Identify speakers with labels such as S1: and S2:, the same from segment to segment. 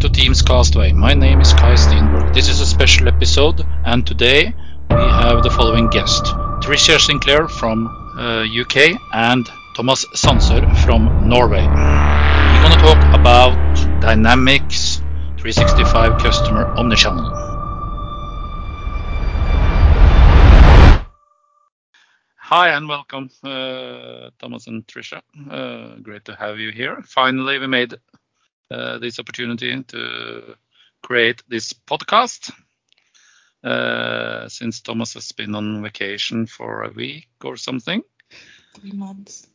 S1: to Teams Castaway. My name is Kai Steenberg. This is a special episode, and today we have the following guest Tricia Sinclair from uh, UK and Thomas Sanser from Norway. We're going to talk about Dynamics 365 Customer Omnichannel. Hi and welcome, uh, Thomas and Tricia. Uh, great to have you here. Finally, we made this opportunity to create this podcast. Uh, since Thomas has been on vacation for a week or something.
S2: Three months.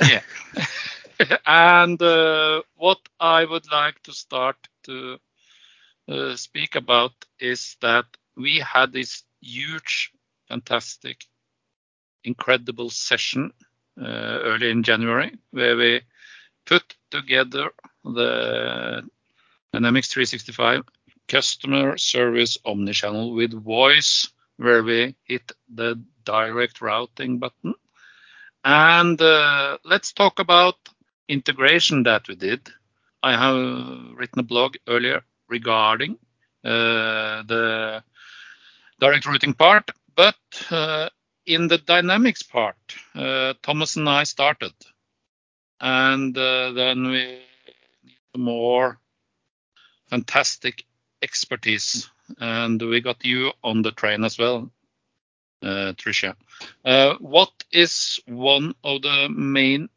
S1: Yeah. and uh, what I would like to start to uh, speak about is that we had this huge, fantastic incredible session uh, early in January where we put together the Dynamics 365 customer service omnichannel with voice where we hit the direct routing button. And uh, let's talk about integration that we did. I have written a blog earlier regarding uh, the direct routing part, but uh, in the dynamics part, Thomas and I started, and then we more fantastic expertise, and we got you on the train as well, uh, Tricia. Uh, what is one of the main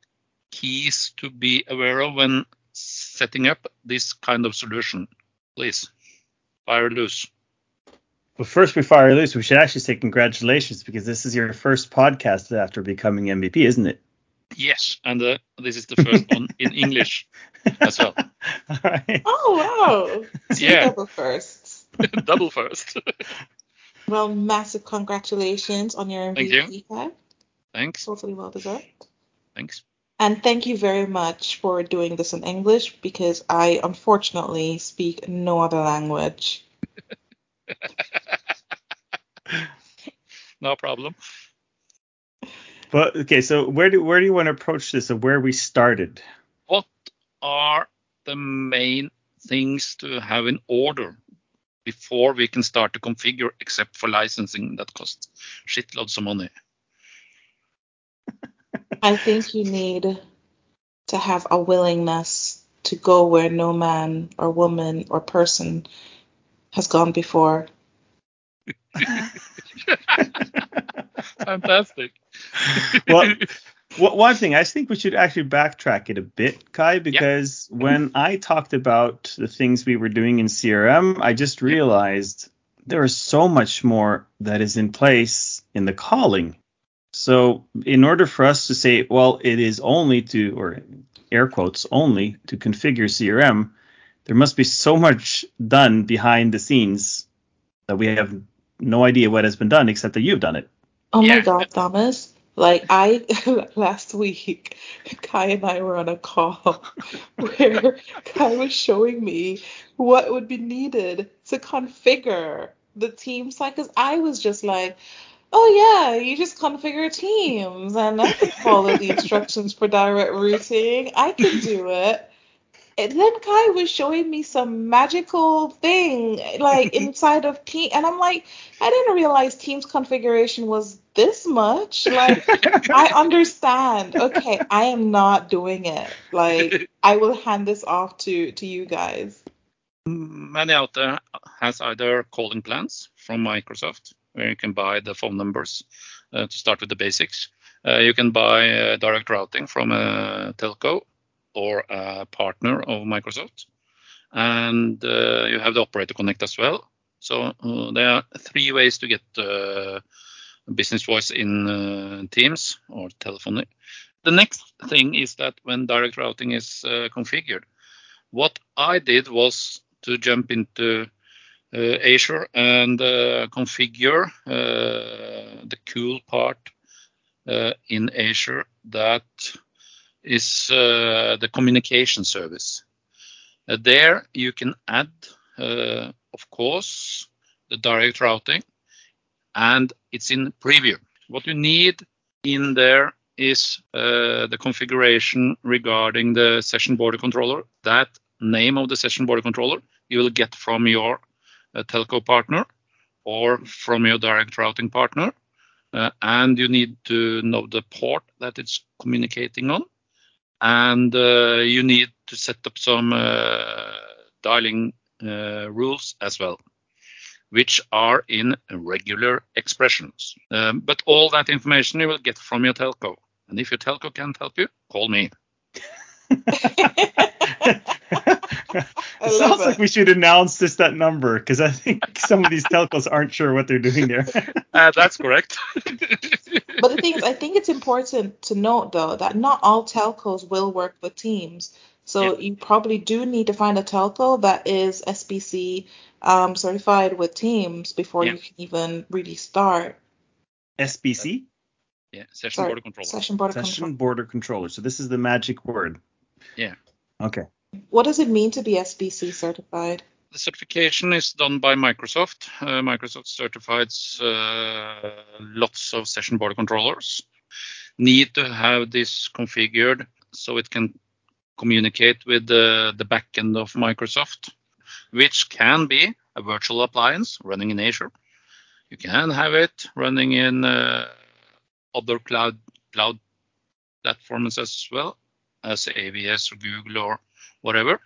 S1: keys to be aware of when setting up this kind of solution? Please, fire loose.
S3: Well, first we fire loose, we should actually say congratulations because this is your first podcast after becoming MVP, isn't it?
S1: Yes, and uh, this is the first one in English as well.
S2: All right. Oh wow! So
S1: yeah.
S2: Double firsts.
S1: double first.
S2: well, massive congratulations on your MVP.
S1: Thank you. Thanks.
S2: Totally well deserved.
S1: Thanks.
S2: And thank you very much for doing this in English because I unfortunately speak no other language.
S1: no problem.
S3: But okay, so where do where do you want to approach this of where we started?
S1: What are the main things to have in order before we can start to configure except for licensing that costs shitloads of money?
S2: I think you need to have a willingness to go where no man or woman or person has gone before.
S1: Fantastic.
S3: well, one thing I think we should actually backtrack it a bit, Kai, because when I talked about the things we were doing in CRM, I just realized there is so much more that is in place in the calling. So, in order for us to say, well, it is only to, or air quotes, only to configure CRM, there must be so much done behind the scenes that we have no idea what has been done except that you've done it.
S2: Oh yeah. my God, Thomas. Like I last week, Kai and I were on a call where Kai was showing me what would be needed to configure the team site because I was just like, oh yeah, you just configure teams and I can follow the instructions for direct routing. I can do it. And then Kai was showing me some magical thing like inside of Team, and I'm like, I didn't realize Teams configuration was this much. Like, I understand. Okay, I am not doing it. Like, I will hand this off to to you guys.
S1: Many out there has either calling plans from Microsoft where you can buy the phone numbers uh, to start with the basics. Uh, you can buy uh, direct routing from a telco or a partner of Microsoft. And uh, you have the operator connect as well. So uh, there are three ways to get uh, business voice in Teams or telephony. The next thing is that when direct routing is configured, what I did was to jump into uh, Azure and uh, configure uh, the cool part in Azure that is the communication service. there you can add, of course, the direct routing, and it's in preview. What you need in there is uh, the configuration regarding the session border controller that name of the session border controller you will get from your uh, telco partner or from your direct routing partner. Uh, and you need to know the port that it's communicating on. And uh, you need to set up some uh, dialing uh, rules as well, which are in regular expressions. Um, but all that information you will get from your telco. And if your telco can't help you, call me.
S3: it sounds like we should announce just that number because I think some of these telcos aren't sure what they're doing there.
S1: uh, that's correct.
S2: but the thing is, I think it's important to note though that not all telcos will work with Teams. So yeah. you probably do need to find a telco that is SBC um, certified with Teams before yeah. you can even really start.
S3: SBC?
S1: Yeah, session Sorry, border controller.
S2: Session border
S3: session
S2: controller.
S3: border controller. So this is the magic word.
S1: Yeah.
S3: Okay.
S2: What does it mean to be SBC certified?
S1: The certification is done by Microsoft. Uh, Microsoft certifies uh, lots of session border controllers. Need to have this configured so it can communicate with the, backend of Microsoft, which can be a virtual appliance running in Azure. You can have it running in uh, other cloud cloud platforms as well as AWS or Google or whatever.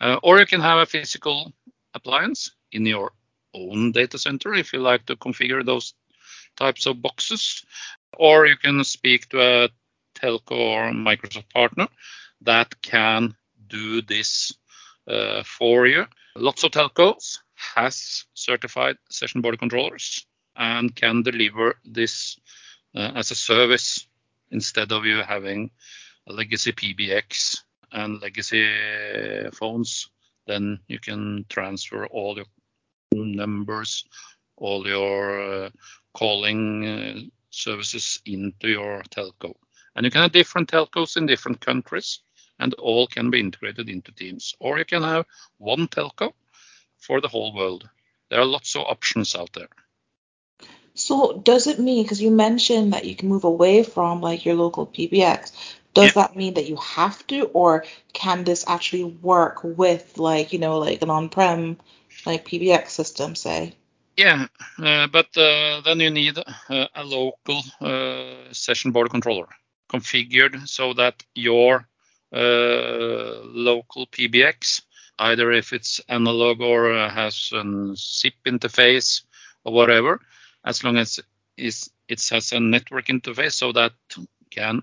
S1: Uh, or you can have a physical appliance in your own data center if you like to configure those types of boxes. Or you can speak to a telco or Microsoft partner that can do this uh, for you. Lots of telcos has certified session border controllers and can deliver this uh, as a service instead of you having a legacy PBX and legacy phones, then you can transfer all your numbers, all your uh, calling uh, services into your telco. And you can have different telcos in different countries, and all can be integrated into Teams. Or you can have one telco for the whole world. There are lots of options out there.
S2: So does it mean because you mentioned that you can move away from like your local PBX? Does yeah. that mean that you have to, or can this actually work with like you know like an on-prem like PBX system, say?
S1: Yeah, uh, but uh, then you need uh, a local uh, session border controller configured so that your uh, local PBX, either if it's analog or has a SIP interface or whatever, as long as is, it has a network interface so that can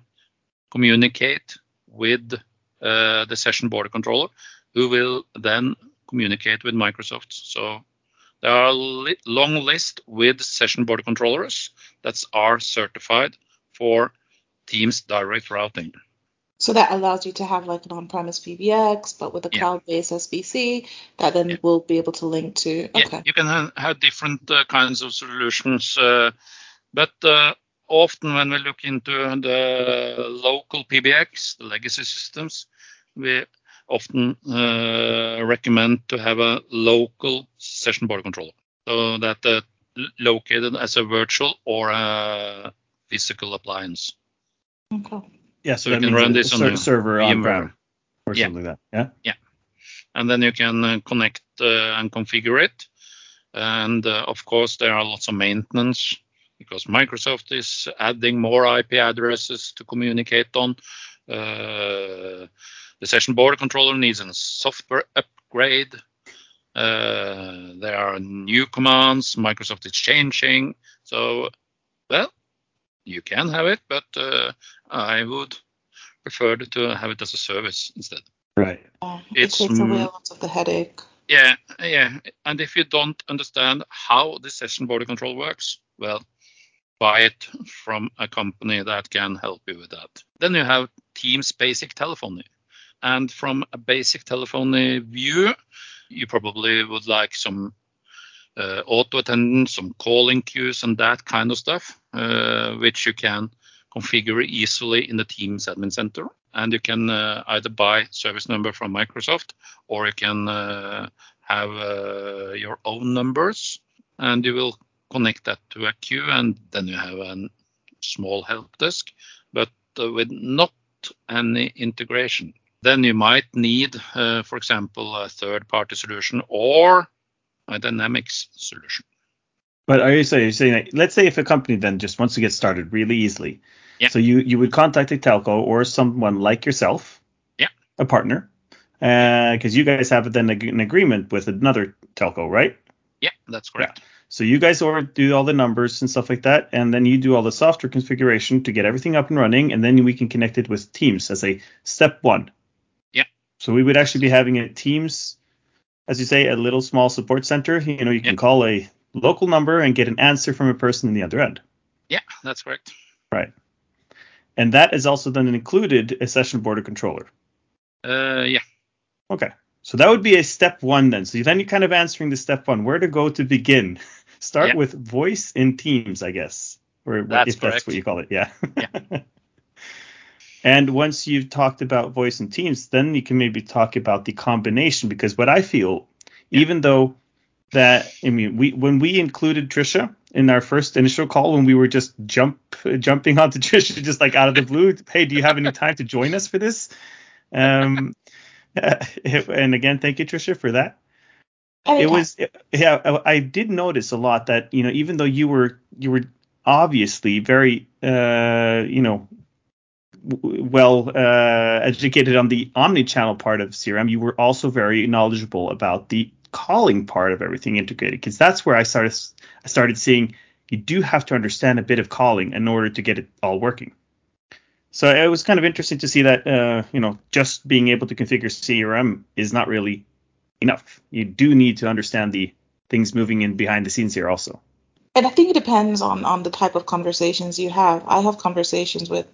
S1: communicate with uh, the session border controller, who will then communicate with Microsoft. So there are a li long list with session border controllers that are certified for Teams direct routing.
S2: So that allows you to have like an on-premise PBX, but with a yeah. cloud-based SBC that then yeah. will be able to link to. Okay.
S1: Yeah, you can have, have different uh, kinds of solutions, uh, but uh, often when we look into the local PBX, the legacy systems, we often uh, recommend to have a local session border controller, so that uh, located as a virtual or a physical appliance.
S2: Okay.
S3: Yeah, so, so you can run this on the server on-prem or yeah. something like that. Yeah.
S1: Yeah. And then you can uh, connect uh, and configure it. And uh, of course, there are lots of maintenance because Microsoft is adding more IP addresses to communicate on. Uh, the session border controller needs a software upgrade. Uh, there are new commands Microsoft is changing. So, well, you can have it, but uh, I would prefer to have it as a service instead.
S3: Right.
S2: Uh, it it's, takes away a lot of the headache.
S1: Yeah, yeah. And if you don't understand how the session border control works, well, buy it from a company that can help you with that. Then you have Teams basic telephony. And from a basic telephony view, you probably would like some uh, auto attendance, some calling queues, and that kind of stuff, uh, which you can configure easily in the Teams admin center. And you can uh, either buy service number from Microsoft or you can uh, have uh, your own numbers and you will connect that to a queue and then you have a small help desk, but uh, with not any integration. then you might need, uh, for example, a third-party solution or a Dynamics solution.
S3: But are you saying, saying that, let's say if a company then just wants to get started really easily,
S1: Yeah.
S3: so you you would contact a telco or someone like yourself,
S1: Yeah.
S3: a partner, because you guys have then an agreement with another telco, right?
S1: Yeah, that's correct.
S3: So you guys do all the numbers and stuff like that, and then you do all the software configuration to get everything up and running, and then we can connect it with Teams as a step one.
S1: Yeah.
S3: So we would actually be having a Teams, as you say, a little small support center. You know, you can
S1: Yeah.
S3: call a local number and get an answer from a person in the other end.
S1: Yeah, that's correct.
S3: Right. And that is also then included a session border controller.
S1: Uh, yeah.
S3: Okay. So that would be a step one then. So then you're kind of answering the step one, where to go to begin. Start
S1: Yeah.
S3: with voice in Teams, I guess. Or
S1: That's
S3: if that's what you call it, yeah.
S1: Yeah.
S3: and once you've talked about voice in Teams, then you can maybe talk about the combination because what I feel, even though that I mean we when we included Tricia in our first initial call when we were just jump jumping onto Tricia just like out of the blue, hey, do you have any time to join us for this? Um and again, thank you, Tricia, for that it
S2: Anytime.
S3: was yeah I- i did notice a lot that you know even though you were you were obviously very uh you know well uh educated on the omni-channel part of crm you were also very knowledgeable about the calling part of everything integrated because that's where i started i started seeing you do have to understand a bit of calling in order to get it all working so it was kind of interesting to see that uh you know just being able to configure crm is not really enough. You do need to understand the things moving in behind the scenes here also.
S2: And I think it depends on on the type of conversations you have. I have conversations with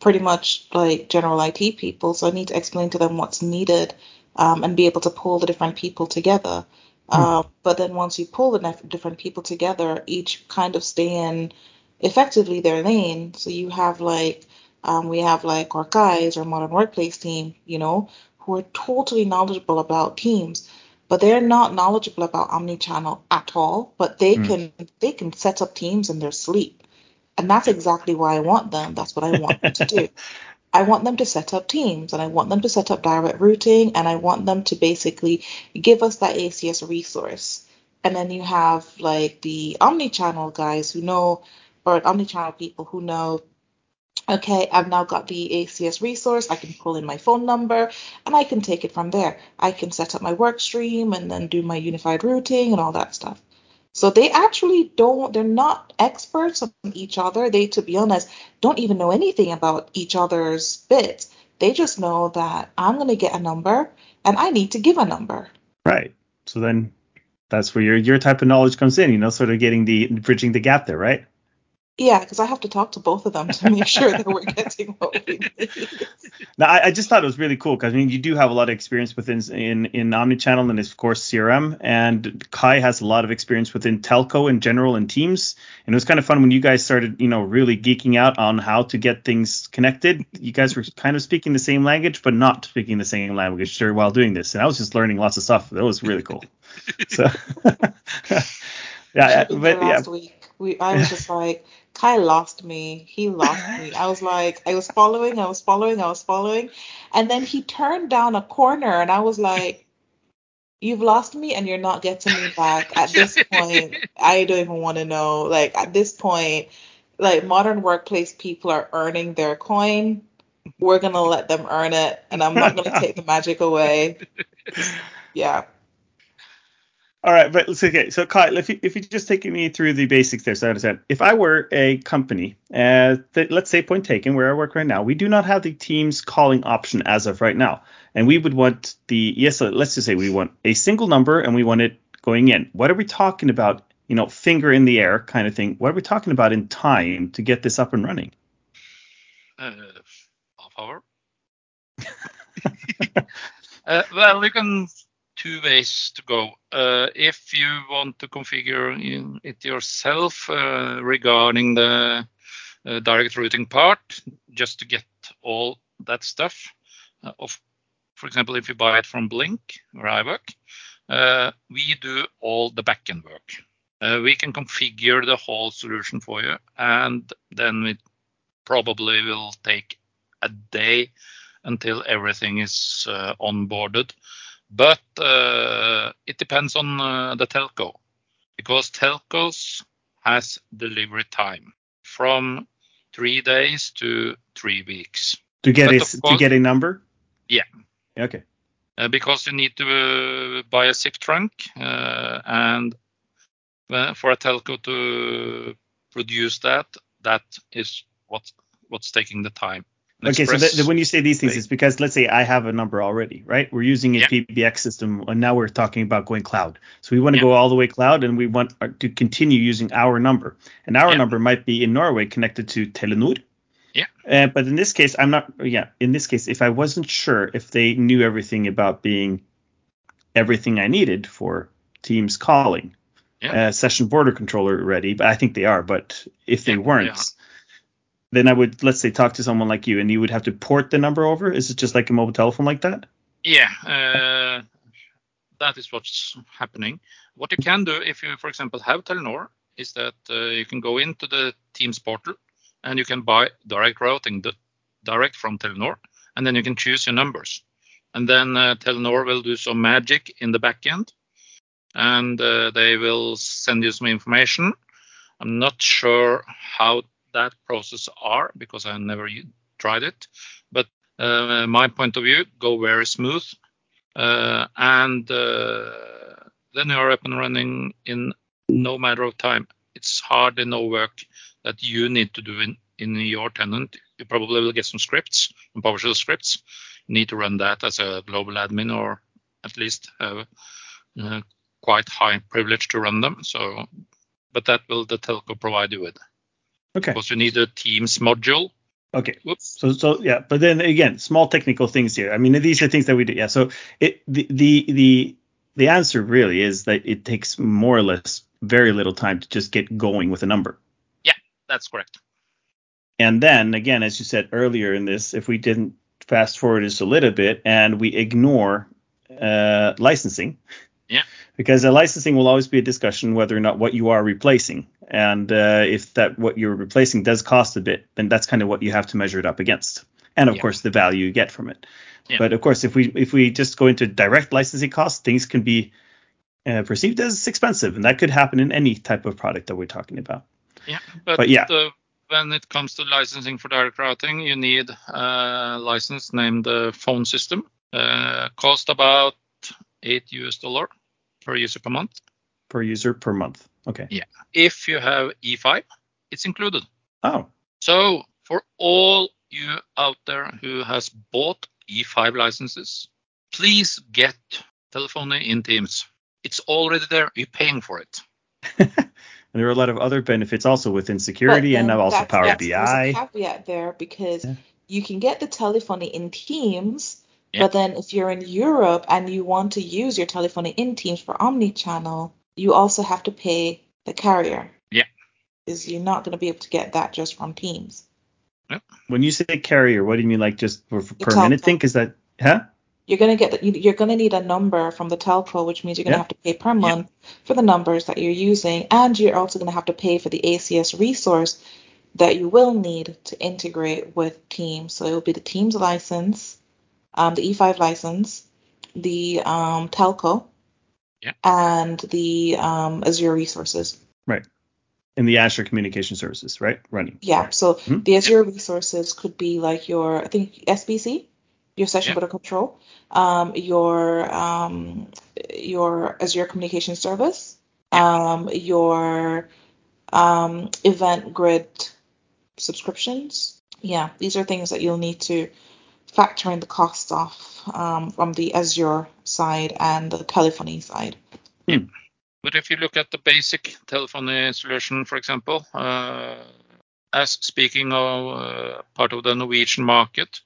S2: pretty much like general IT people, so I need to explain to them what's needed um, and be able to pull the different people together. Uh, but then once you pull the nef- different people together, each kind of stay in effectively their lane. So you have like um, we have like our guys or modern workplace team, you know, who are totally knowledgeable about teams but they're not knowledgeable about omnichannel at all. But they
S3: Mm.
S2: can they can set up teams in their sleep, and that's exactly why I want them. That's what I want them to do. I want them to set up teams, and I want them to set up direct routing, and I want them to basically give us that ACS resource. And then you have like the omnichannel guys who know, or omnichannel people who know okay, I've now got the ACS resource. I can pull in my phone number and I can take it from there. I can set up my work stream and then do my unified routing and all that stuff. So they actually don't, they're not experts on each other. They, to be honest, don't even know anything about each other's bits. They just know that I'm going to get a number and I need to give a number.
S3: Right. So then that's where your your type of knowledge comes in, you know, sort of getting the bridging the gap there, right?
S2: Yeah, because I have to talk to both of them to make sure that we're getting what we need.
S3: Now, I, I just thought it was really cool because I mean, you do have a lot of experience within in in omnichannel and of course CRM, and Kai has a lot of experience within telco in general and Teams. And it was kind of fun when you guys started, you know, really geeking out on how to get things connected. You guys were kind of speaking the same language, but not speaking the same language while doing this. And I was just learning lots of stuff. That was really cool. so, yeah, but yeah,
S2: last week, we I was just like, Kai lost me. He lost me. I was like, I was following, I was following, I was following, and then he turned down a corner, and I was like, You've lost me, and you're not getting me back. At this point, I don't even want to know. Like at this point, like modern workplace people are earning their coin. We're gonna let them earn it, and I'm not gonna take the magic away. Yeah.
S3: All right, but let's okay. So, Kai, if you if you just take me through the basics there, so I understand. If I were a company, uh, let's say Point Taken, where I work right now, we do not have the Teams calling option as of right now, and we would want the yes. Let's just say we want a single number and we want it going in. What are we talking about? You know, finger in the air kind of thing. What are we talking about in time to get this up and running?
S1: Uh, half hour. uh, well, you can two ways to go. Uh, if you want to configure it yourself uh, regarding the uh, direct routing part, just to get all that stuff. Of, for example, if you buy it from Blink, where I work, we do all the backend work. We can configure the whole solution for you, and then it probably will take a day until everything is onboarded. But uh, it depends on uh, the telco because telcos has delivery time from three days to three weeks.
S3: To get a
S1: of
S3: to get a number.
S1: Yeah.
S3: Okay.
S1: uh, because you need to uh, buy a SIP trunk uh, and uh, for a telco to produce that, that is what what's taking the time.
S3: Okay, so that, when you say these things, it's because let's say I have a number already, right? We're using a
S1: Yeah.
S3: PBX system, and now we're talking about going cloud. So we want to
S1: Yeah.
S3: go all the way cloud, and we want uh, to continue using our number. And our
S1: Yeah.
S3: number might be in Norway connected to Telenor.
S1: Yeah.
S3: Uh, but in this case, I'm not. Yeah, in this case, if I wasn't sure if they knew everything about being everything I needed for Teams calling,
S1: Yeah.
S3: uh, session border controller ready, but I think they are. But if they weren't. Then I would let's say talk to someone like you, and you would have to port the number over. Is it just like a mobile telephone like that?
S1: Yeah, uh, that is what's happening. What you can do if you, for example, have Telenor, is that uh, you can go into the Teams portal and you can buy direct routing direct from Telenor, and then you can choose your numbers. And then uh, Telenor will do some magic in the back end, and uh, they will send you some information. I'm not sure how that process are because I never tried it, but uh, my point of view, go very smooth, uh, and uh, then you are up and running in no matter of time. It's hardly no work that you need to do in, in your tenant. You probably will get some scripts, some PowerShell scripts. You need to run that as a global admin or at least have uh, quite high privilege to run them. So, but that will the telco provide you with
S3: Okay.
S1: because you need a Teams module.
S3: Okay.
S1: Whoops.
S3: So so yeah, but then again, small technical things here. I mean, these are things that we do. Yeah. So it the the the the answer really is that it takes more or less very little time to just get going with a number.
S1: Yeah, that's correct.
S3: And then again, as you said earlier in this, if we didn't fast forward just a little bit and we ignore uh, licensing,
S1: Yeah.
S3: Because the licensing will always be a discussion whether or not what you are replacing, and uh, if that what you're replacing does cost a bit, then that's kind of what you have to measure it up against, and of
S1: Yeah.
S3: course the value you get from it.
S1: Yeah.
S3: But of course, if we if we just go into direct licensing costs, things can be uh, perceived as expensive, and that could happen in any type of product that we're talking about.
S1: Yeah, but,
S3: But yeah.
S1: uh, when it comes to licensing for direct routing, you need a license named uh, phone system. Uh, cost about eight US dollar per user per month.
S3: Per user per month. Okay. Yeah.
S1: If you have E5, it's included.
S3: Oh,
S1: So for all you out there who has bought E5 licenses, please get telephony in Teams. It's already there. You're paying for it.
S3: And there are a lot of other benefits also within security and now also Power
S2: that's- There's a
S3: BI.
S2: caveat there because
S3: Yeah.
S2: you can get the telephony in Teams,
S1: Yeah.
S2: but then if you're in Europe and you want to use your telephony in Teams for omni-channel, you also have to pay the carrier.
S1: Yeah.
S2: Because you're not going to be able to get that just from Teams.
S3: When you say carrier, what do you mean like just for, for per minute thing? Is that huh?
S2: You're going to get the, you- you're going to need a number from the telco, which means you're going to
S3: Yeah.
S2: have to pay per month for the numbers that you're using, and you're also going to have to pay for the ACS resource that you will need to integrate with Teams. So it will be the Teams license, um, the E5 license, the um, telco,
S1: Yeah.
S2: and the um, Azure resources.
S3: Right. And the Azure Communication Services, right? Running.
S2: Yeah. So
S3: Mhm.
S2: the Azure resources could be like your, I think SBC, your session
S1: Yeah.
S2: border control, um, your um, your Azure Communication Service, um, your um, Event Grid subscriptions. Yeah, these are things that you'll need to factor in the cost off um, from the Azure side and the telephony side.
S1: But if you look at the basic telephony solution, for example, uh, as speaking of uh, part of the Norwegian market,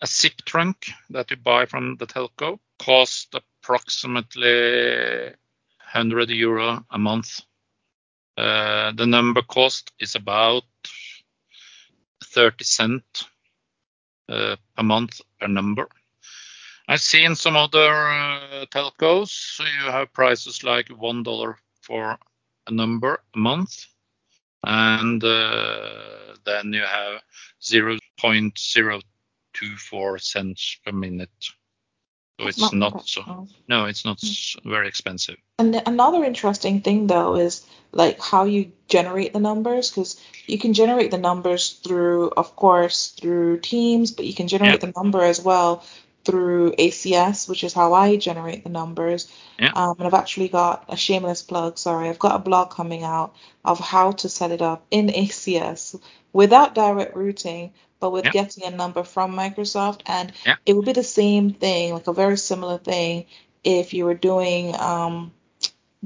S1: a SIP trunk that you buy from the telco costs approximately 100 euro a month. Uh, the number cost is about 30 cent uh, per month per number. I've seen some other uh, telcos, so you have prices like one dollar for a number a month, and uh, then you have 0.24 cents per minute. So it's
S2: not
S1: not so. No, it's not s- very expensive.
S2: And the- another interesting thing though is like how you generate the numbers because you can generate the numbers through, of course, through Teams, but you can generate the number as well through ACS, which is how I generate the numbers.
S1: Yeah.
S2: Um, and I've actually got a shameless plug, sorry, I've got a blog coming out of how to set it up in ACS without direct routing, but with
S1: Yeah.
S2: getting a number from Microsoft. And
S1: Yeah.
S2: it would be the same thing, like a very similar thing, if you were doing um,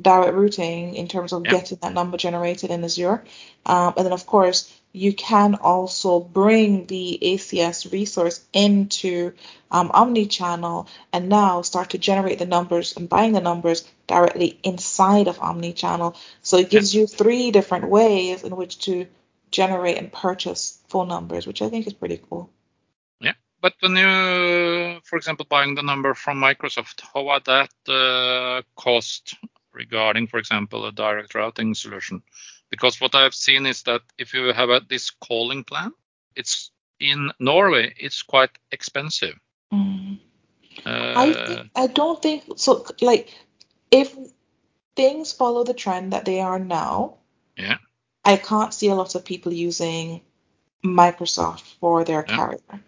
S2: direct routing in terms of
S1: Yeah.
S2: getting that number generated in Azure. Um, and then, of course, you can also bring the ACS resource into um, Omnichannel and now start to generate the numbers and buying the numbers directly inside of Omnichannel. So it gives you three different ways in which to generate and purchase phone numbers, which I think is pretty cool.
S1: Yeah, but when you, for example, buying the number from Microsoft, how would that uh, cost regarding, for example, a direct routing solution? Because what I've seen is that if you have a, this calling plan, it's in Norway, it's quite expensive.
S2: Mm. I
S1: Uh,
S2: think, I don't think so. Like, if things follow the trend that they are now. I can't see a lot of people using Microsoft for their
S1: Yeah.
S2: carrier.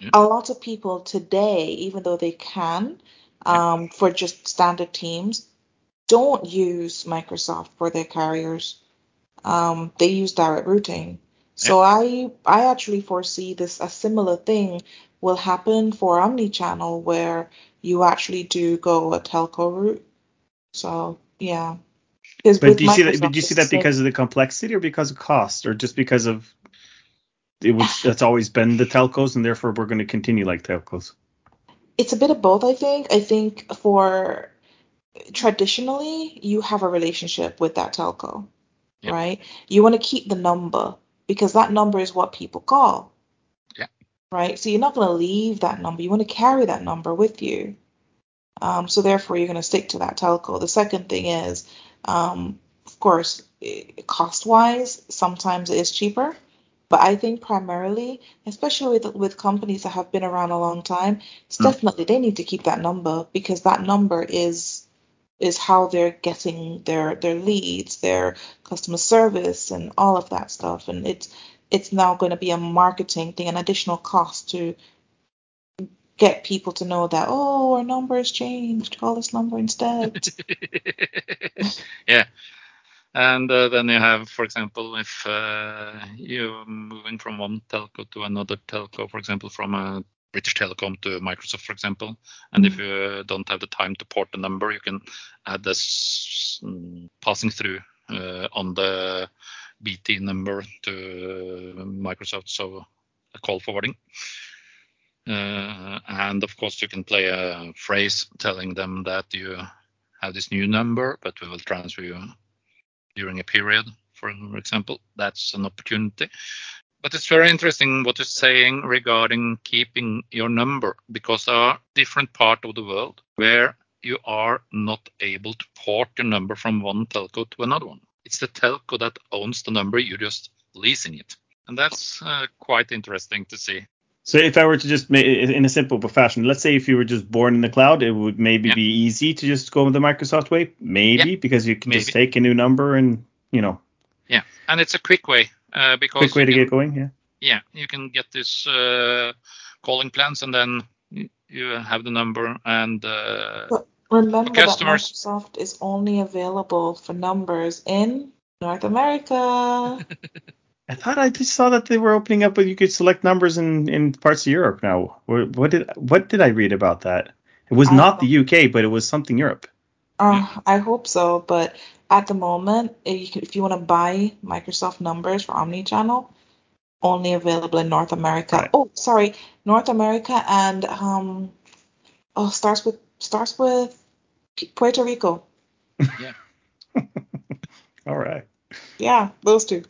S1: Yeah.
S2: A lot of people today, even though they can, um, for just standard teams, don't use Microsoft for their carriers. Um, they use direct routing. So I I actually foresee this a similar thing will happen for Omnichannel where you actually do go a telco route. So yeah. Because
S3: But do you see that?
S2: Microsoft,
S3: But do you see that because of the complexity or because of cost or just because of it was that's always been the telcos and therefore we're going to continue like telcos?
S2: It's a bit of both, I think. I think for traditionally, you have a relationship with that telco,
S1: Yeah.
S2: right? You want to keep the number because that number is what people call.
S1: Yeah.
S2: Right? So you're not going to leave that number. You want to carry that number with you. Um, so therefore, you're going to stick to that telco. The second thing is, um, of course, cost wise, sometimes it is cheaper. But I think primarily, especially with with companies that have been around a long time, it's
S3: Mm.
S2: definitely they need to keep that number because that number is is how they're getting their their leads, their customer service, and all of that stuff. And it's it's now going to be a marketing thing, an additional cost to get people to know that oh our number has changed, call this number instead.
S1: yeah. And uh, then you have, for example, if uh, you're moving from one telco to another telco, for example, from a British Telecom to Microsoft, for example, and if you uh, don't have the time to port the number, you can add this mm, passing through uh, on the BT number to Microsoft, so a call forwarding. Uh, and of course, you can play a phrase telling them that you have this new number, but we will transfer you during a period, for example. That's an opportunity. But it's very interesting what you're saying regarding keeping your number, because there are different parts of the world where you are not able to port your number from one telco to another one. It's the telco that owns the number, you're just leasing it. And that's uh, quite interesting to see.
S3: So if I were to just make in a simple fashion, let's say if you were just born in the cloud, it would maybe
S1: Yeah.
S3: be easy to just go with the Microsoft way, maybe because you can just take a new number and you know,
S1: Yeah, and it's a quick way uh, because
S3: quick way to
S1: can-
S3: get going. Yeah.
S1: yeah, you can get this uh, calling plans and then you have the number and uh,
S2: But remember that
S1: customers-
S2: Microsoft is only available for numbers in North America.
S3: I thought I just saw that they were opening up, but you could select numbers in, in parts of Europe now. What, what did what did I read about that? It was
S2: I
S3: not
S2: don't
S3: the UK, but it was something Europe.
S2: Uh, I hope so, but at the moment, if you, if you want to buy Microsoft numbers for Omnichannel, only available in North America.
S3: Right.
S2: Oh, sorry, North America and um, oh, starts with starts with Puerto Rico. Yeah.
S3: All right.
S2: Yeah, those two.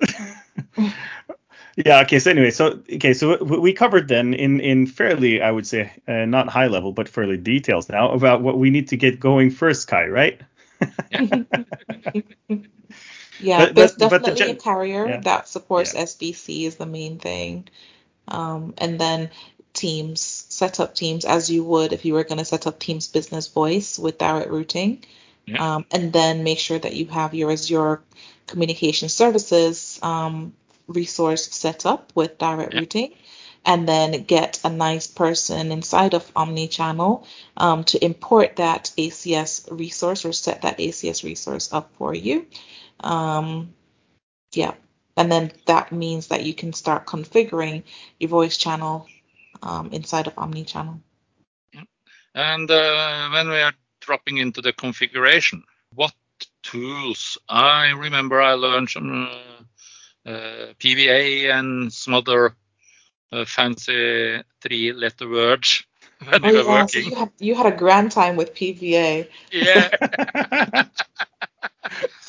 S3: Yeah. Okay. So anyway, so okay, so we covered then in in fairly, I would say, uh, not high level, but fairly details now about what we need to get going first, Kai. Right?
S2: Yeah,
S3: But-
S2: there's
S3: but- but the
S2: definitely a carrier
S3: yeah.
S2: that supports
S3: Yeah.
S2: SBC is the main thing. Um, and then Teams, set up Teams as you would if you were going to set up Teams Business Voice with direct routing.
S1: Yeah.
S2: Um, and then make sure that you have your Azure Communication Services um, resource set up with direct
S1: Yeah.
S2: routing. And then get a nice person inside of Omnichannel um, to import that ACS resource or set that ACS resource up for you. Um, yeah. And then that means that you can start configuring your voice channel um, inside of Omnichannel.
S1: And uh, when we are dropping into the configuration, what tools? I remember I learned some uh, PVA and some other uh, fancy three-letter words when
S2: Oh
S1: we were
S2: yeah, so
S1: working.
S2: you had you had a grand time with PVA.
S1: Yeah,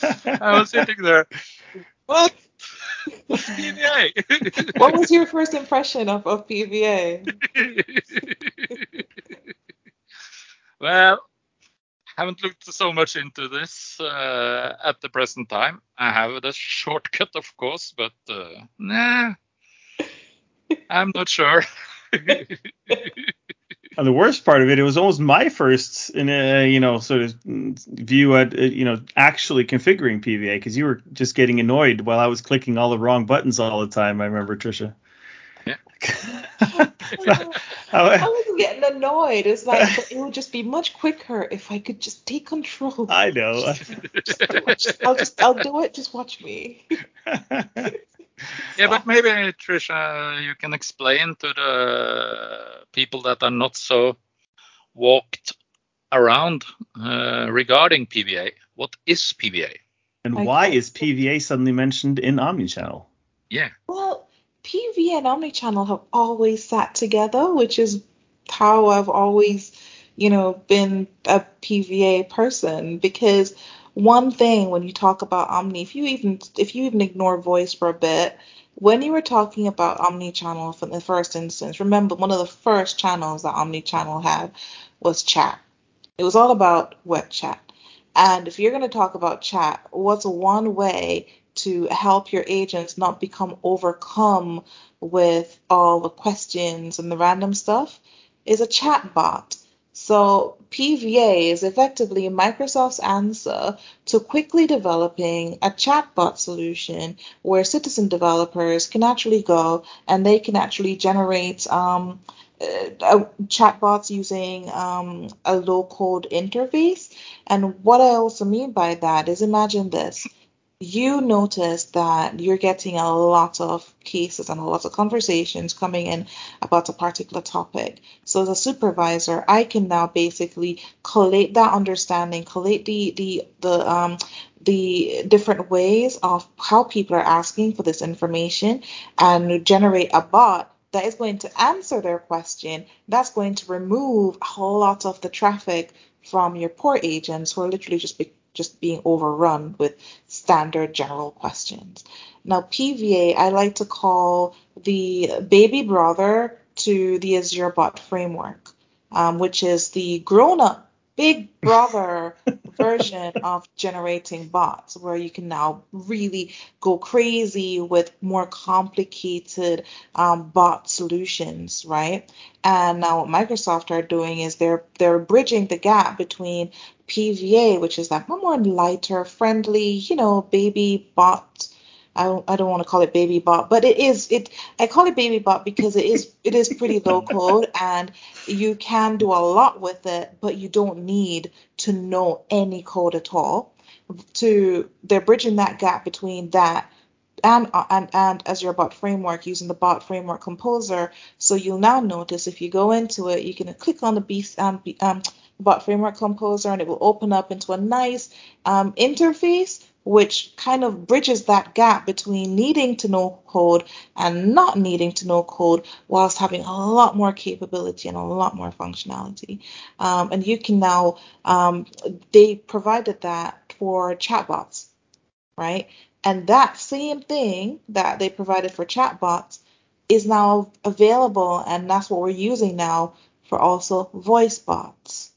S1: I was sitting there. What? What's PVA?
S2: What was your first impression of, of PVA?
S1: well, haven't looked so much into this uh, at the present time. I have the shortcut, of course, but uh, nah, I'm not sure.
S3: And the worst part of it, it was almost my first, in a, you know, sort of view at, uh, you know, actually configuring PVA because you were just getting annoyed while I was clicking all the wrong buttons all the time. I remember Tricia.
S1: Yeah.
S2: I
S3: I,
S2: was getting annoyed. It's like it would just be much quicker if I could just take control.
S3: I know.
S2: Just. Just- I'll just I'll do it. Just watch me.
S1: yeah, but maybe Tricia, you can explain to the people that are not so walked around uh, regarding PVA. What is PVA?
S3: and why is PVA suddenly mentioned in Omnichannel?
S1: Yeah,
S2: Well, PV and Omnichannel have always sat together, which is how I've always, you know, been a PVA person. Because one thing when you talk about Omni, if you even if you even ignore voice for a bit, when you were talking about Omnichannel in the first instance, remember one of the first channels that Omnichannel had was chat. It was all about web chat. And if you're going to talk about chat, what's one way to help your agents not become overcome with all the questions and the random stuff is a chat bot. So PVA is effectively Microsoft's answer to quickly developing a chatbot solution where citizen developers can actually go and they can actually generate um, uh, chatbots using um, a low code interface. And what I also mean by that is imagine this. You notice that you're getting a lot of cases and a lot of conversations coming in about a particular topic. So as a supervisor, I can now basically collate that understanding, collate the the the um the different ways of how people are asking for this information and generate a bot that is going to answer their question. That's going to remove a whole lot of the traffic from your poor agents who are literally just be, just being overrun with standard general questions. Now, PVA, I like to call the baby brother to the Azure Bot framework, um, which is the grown up big brother version of generating bots, where you can now really go crazy with more complicated um, bot solutions, right? And now what Microsoft are doing is they're they're bridging the gap between PVA, which is that more lighter, friendly, you know, baby bot. I don't, I don't want to call it baby bot, but it is it. I call it baby bot because it is it is pretty low code and you can do a lot with it, but you don't need to know any code at all. To they're bridging that gap between that and and and Azure Bot Framework using the Bot Framework Composer. So you'll now notice if you go into it, you can click on the beast um, um, Bot Framework Composer, and it will open up into a nice um, interface which kind of bridges that gap between needing to know code and not needing to know code whilst having a lot more capability and a lot more functionality. Um, and you can now, um, they provided that for chatbots, right? And that same thing that they provided for chatbots is now available, and that's what we're using now for also voice bots.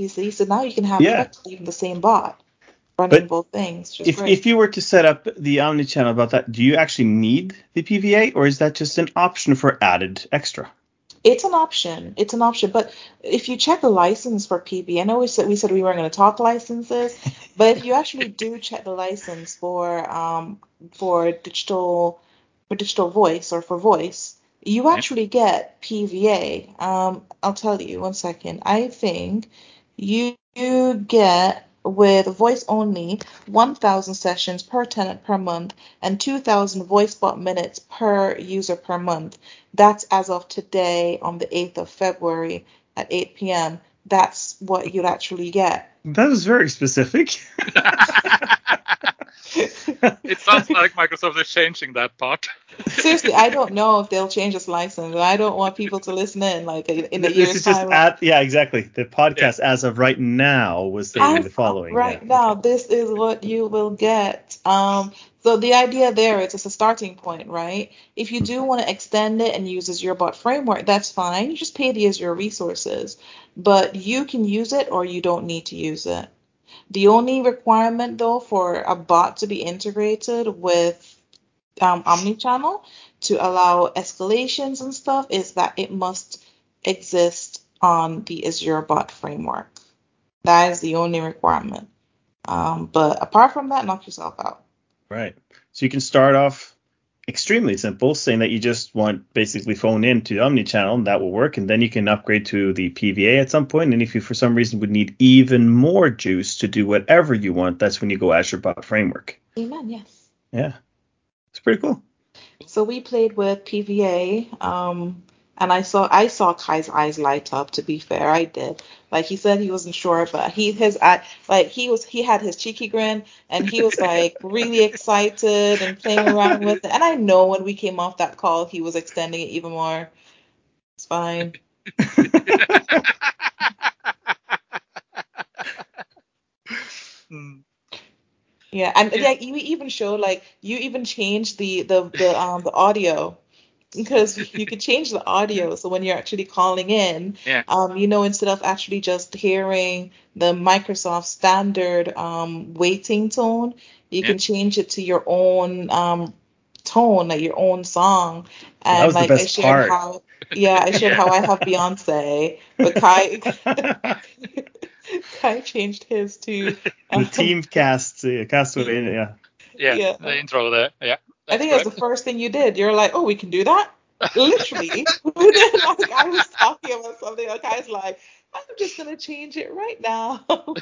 S2: Do you see? So now you can have
S3: Yeah.
S2: effectively the same bot running
S3: But
S2: both things,
S3: If,
S2: great.
S3: if you were to set up the Omnichannel about that, do you actually need the PVA or is that just an option for added extra?
S2: It's an option. It's an option. But if you check the license for PV, I know we said we said we weren't going to talk licenses, but if you actually do check the license for um for digital for digital voice or for voice, you actually get PVA. Um, I'll tell you one second. I think you, you get with voice only 1,000 sessions per tenant per month and 2,000 voice bot minutes per user per month. That's as of today on the 8th of February at 8 p.m. That's what you'd actually get.
S3: That was very specific.
S1: it sounds like Microsoft is changing that part.
S2: Seriously, I don't know if they'll change this license. I don't want people to listen in like in a
S3: this
S2: year's
S3: is just
S2: time.
S3: at yeah exactly the podcast as of right now was saying
S2: I'm-
S3: the following
S2: Right
S3: yeah.
S2: now, this is what you will get. Um, so the idea there is it's a starting point, right? If you do want to extend it and use Azure Bot framework, that's fine. You just pay the Azure resources, but you can use it or you don't need to use it. The only requirement though for a bot to be integrated with um, Omnichannel to allow escalations and stuff is that it must exist on the Azure Bot framework. That is the only requirement. Um, but apart from that, knock yourself out.
S3: Right. So you can start off extremely simple, saying that you just want basically phone in to omnichannel, and that will work, and then you can upgrade to the PVA at some point. And if you for some reason would need even more juice to do whatever you want, that's when you go Azure Bot Framework.
S2: Amen. Yes.
S3: Yeah. It's pretty cool.
S2: So we played with PVA, um, and I saw I saw Kai's eyes light up. To be fair, I did. Like he said, he wasn't sure, but he his eye like he was he had his cheeky grin, and he was like really excited and playing around with it. And I know when we came off that call, he was extending it even more. It's fine.
S1: Mm.
S2: Yeah, and
S1: Yeah.
S2: like you even showed like you even changed the the the um the audio because you could change the audio so when you're actually calling in,
S1: Yeah.
S2: um, you know, instead of actually just hearing the Microsoft standard um waiting tone, you
S1: Yeah.
S2: can change it to your own um tone, like your own song. And
S3: That was the
S2: like I
S3: best
S2: shared
S3: part.
S2: how yeah, I shared how I have Beyonce, but Kai Kai changed his to
S3: the
S2: um,
S3: team cast, uh, castaway, yeah.
S1: Yeah,
S2: Yeah.
S1: the intro there. Yeah.
S2: I think it was the first thing you did. You're like, oh, we can do that? Literally. Who did? Like, I was talking about something. Like, I was like, I'm just going to change it right now.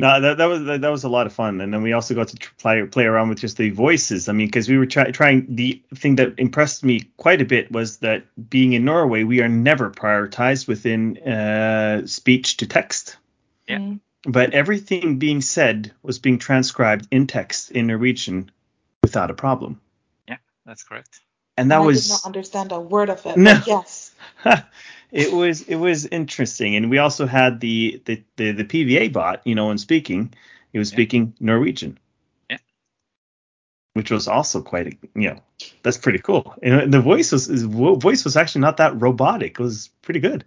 S3: No, that, that was that, that was a lot of fun, and then we also got to tr- play play around with just the voices. I mean, because we were try, trying. The thing that impressed me quite a bit was that being in Norway, we are never prioritized within uh, speech to text,
S1: Yeah.
S2: Mm.
S3: But everything being said was being transcribed in text in Norwegian without a problem, Yeah,
S1: That's correct.
S3: and that
S2: I
S3: was
S2: did not understand a word of it.
S3: No.
S2: But yes.
S3: it was it was interesting, and we also had the the the, the PVA bot, you know, in speaking, it was
S1: Yeah.
S3: speaking Norwegian.
S1: Yeah.
S3: Which was also quite, you know, that's pretty cool. And the voice was his voice was actually not that robotic. It was pretty good.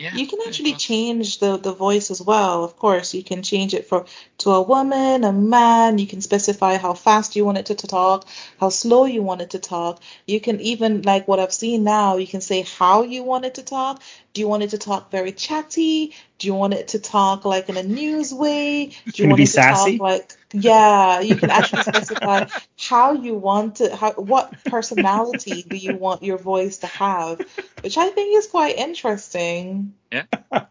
S1: Yeah.
S2: You can actually change the, the voice as well. Of course, you can change it for to a woman, a man. You can specify how fast you want it to, to talk, how slow you want it to talk. You can even like what I've seen now. You can say how you want it to talk. Do you want it to talk very chatty? Do you want it to talk like in a news way? Do you
S3: Can it
S2: want
S3: be
S2: it to
S3: sassy?
S2: talk like yeah? You can actually specify how you want it. How what personality do you want your voice to have? Which I think is quite interesting. Yeah.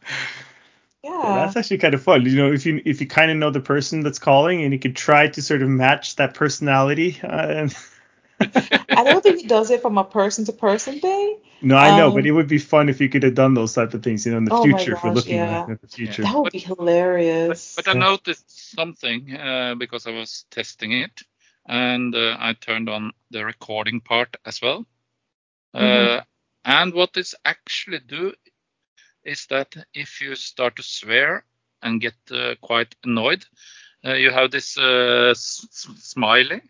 S2: Yeah.
S3: That's actually kind of fun. You know, if you if you kind of know the person that's calling, and you could try to sort of match that personality. Uh, and
S2: I don't think he does it from a person to person thing.
S3: No, I know,
S2: Um,
S3: but it would be fun if you could have done those type of things. You know, in the
S2: Oh
S3: future, if we're looking
S2: yeah.
S3: at the future.
S2: That would be hilarious.
S1: but I noticed something uh, because I was testing it, and uh, I turned on the recording part as well. Uh,
S2: Mhm.
S1: and what this actually do is that if you start to swear and get uh, quite annoyed, uh, you have this uh, s- s- smiley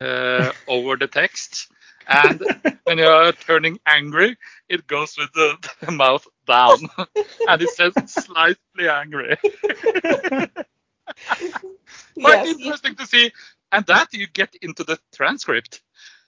S1: uh, over the text. And when you are turning angry, it goes with the, the mouth down, and it says slightly angry. Quite
S2: yes, you-
S1: interesting to see, and that you get into the transcript.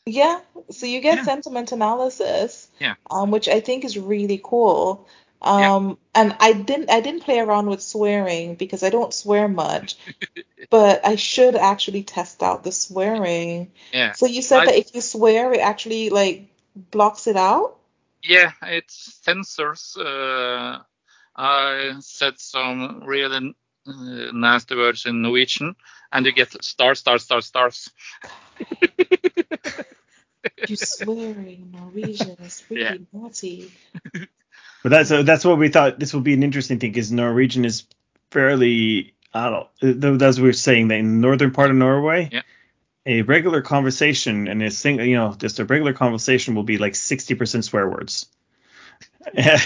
S2: Yeah, so you get
S1: Yeah.
S2: sentiment analysis,
S1: Yeah.
S2: um, which I think is really cool.
S1: Yeah.
S2: Um, and I didn't I didn't play around with swearing because I don't swear much, but I should actually test out the swearing.
S1: Yeah.
S2: So you said
S1: I-
S2: that if you swear, it actually like blocks it out?
S1: Yeah, it's censors. Uh, I said some really uh, nasty words in Norwegian, and you get stars, stars, stars, stars.
S2: You swearing Norwegian is really
S1: Yeah.
S2: naughty.
S3: But that's uh, that's what we thought. This will be an interesting thing because Norwegian is fairly. I don't know. As we are saying, that in the northern part of Norway,
S1: Yeah.
S3: a regular conversation and a single, you know, just a regular conversation will be like sixty percent swear words.
S2: I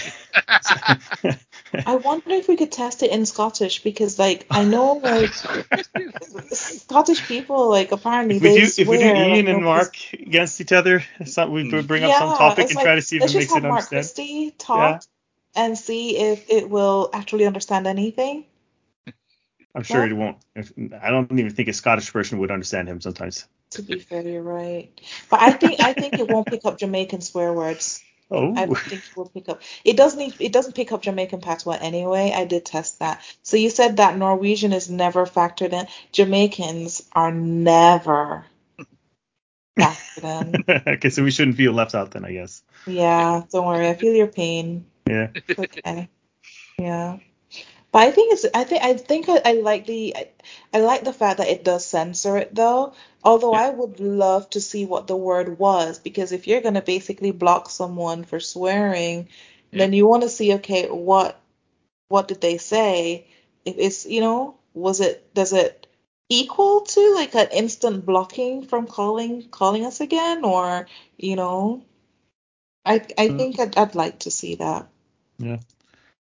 S2: wonder if we could test it in Scottish because like I know like Scottish people like apparently
S3: if we
S2: they
S3: do
S2: swear
S3: if we do
S2: like,
S3: Ian and Mark against each other, some, we bring up some topic and
S2: like,
S3: try to see if
S2: let's
S3: it
S2: just
S3: makes
S2: have
S3: it
S2: Mark
S3: understand.
S2: Christie talk and see if it will actually understand anything.
S3: I'm sure
S2: Yeah.
S3: it won't. If, I don't even think a Scottish person would understand him sometimes.
S2: To be fair, you're right. But I think I think it won't pick up Jamaican swear words.
S3: Oh,
S2: I think it will pick up. It doesn't. It doesn't pick up Jamaican patois anyway. I did test that. So you said that Norwegian is never factored in. Jamaicans are never factored in.
S3: okay, so we shouldn't feel left out then, I guess.
S2: Yeah, don't worry. I feel your pain.
S3: Yeah.
S2: Okay. Yeah. But I think it's I think I think I, I like the I, I like the fact that it does censor it though. Although I would love to see what the word was because if you're gonna basically block someone for swearing, then you want to see okay what what did they say? If it's you know was it does it equal to like an instant blocking from calling calling us again or you know I I
S3: Mm.
S2: think I'd, I'd like to see that.
S3: Yeah.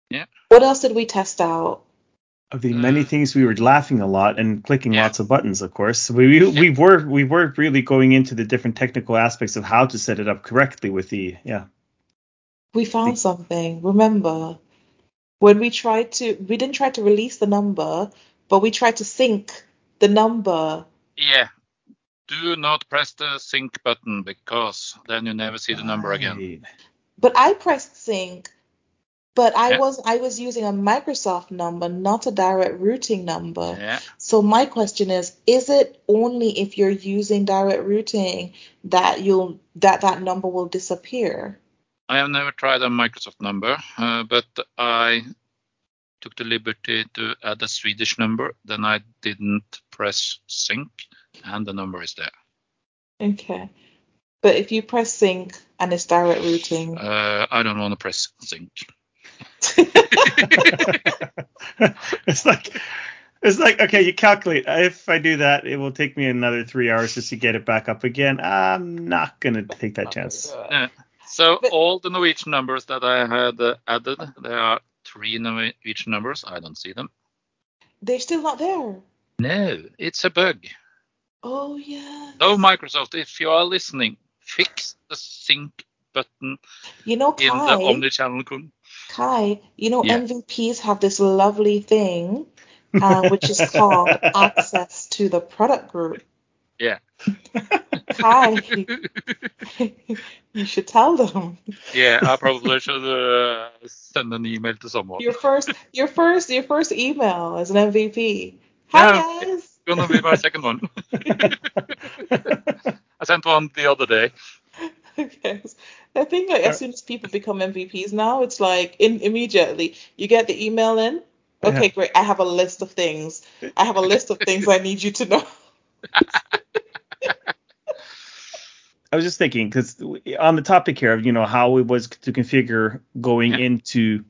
S1: Yeah.
S2: What else did we test out?
S3: Of the many
S1: Uh,
S3: things we were laughing a lot and clicking
S1: Yeah.
S3: lots of buttons, of course. We, we we were we were really going into the different technical aspects of how to set it up correctly with the yeah.
S2: We found something. Remember when we tried to we didn't try to release the number, but we tried to sync the number.
S1: Yeah. Do not press the sync button because then you never see the number again.
S2: But I pressed sync, but I
S1: Yeah.
S2: was I was using a Microsoft number, not a direct routing number.
S1: Yeah.
S2: So my question is, is it only if you're using direct routing that you'll that that number will disappear?
S1: I have never tried a Microsoft number, uh, but I took the liberty to add a Swedish number. Then I didn't press sync, and the number is there.
S2: Okay. But if you press sync and it's direct routing,
S1: Uh, I don't want to press sync.
S3: it's like it's like okay, you calculate. If I do that, it will take me another three hours just to get it back up again. I'm not gonna take that chance.
S1: So all the Norwegian numbers that I had uh, added, there are three Norwegian numbers. I don't see them.
S2: They're still not there.
S1: No, it's a bug.
S2: Oh yeah.
S1: No, Microsoft, if you are listening, fix the sync button
S2: You know,
S1: in
S2: Kai,
S1: the omnichannel.
S2: Kai, you know,
S1: Yeah.
S2: MVPs have this lovely thing, uh, which is called access to the product group.
S1: Yeah.
S2: Kai, you should tell them.
S1: Yeah, I probably should uh, send an email to someone.
S2: Your first, your first, your first email as an MVP. Hi
S1: Yeah.
S2: guys.
S1: Gonna be my second one. I sent one the other day.
S2: I think like, as uh, soon as people become MVPs now, it's like in immediately you get the email in. Okay,
S3: Yeah.
S2: great. I have a list of things. I have a list of things I need you to know.
S3: I was just thinking because on the topic here of you know how it was to configure going
S1: Yeah.
S3: into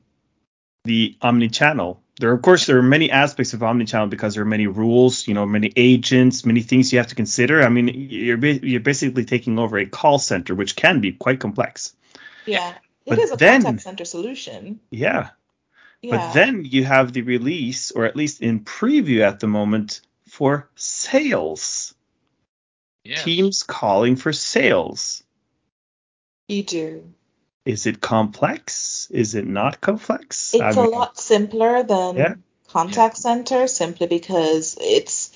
S3: the omni-channel. There, of course, there are many aspects of omni-channel because there are many rules, you know, many agents, many things you have to consider. I mean, you're you're basically taking over a call center, which can be quite complex.
S2: Yeah.
S3: But
S2: it is a
S3: then-
S2: contact center solution.
S3: Yeah.
S2: Yeah.
S3: But then you have the release, or at least in preview at the moment, for sales.
S1: Yeah.
S3: Teams calling for sales.
S2: you do.
S3: Is it complex? Is it not complex?
S2: It's
S3: I
S2: a
S3: mean,
S2: lot simpler than
S3: Yeah.
S2: contact center simply because it's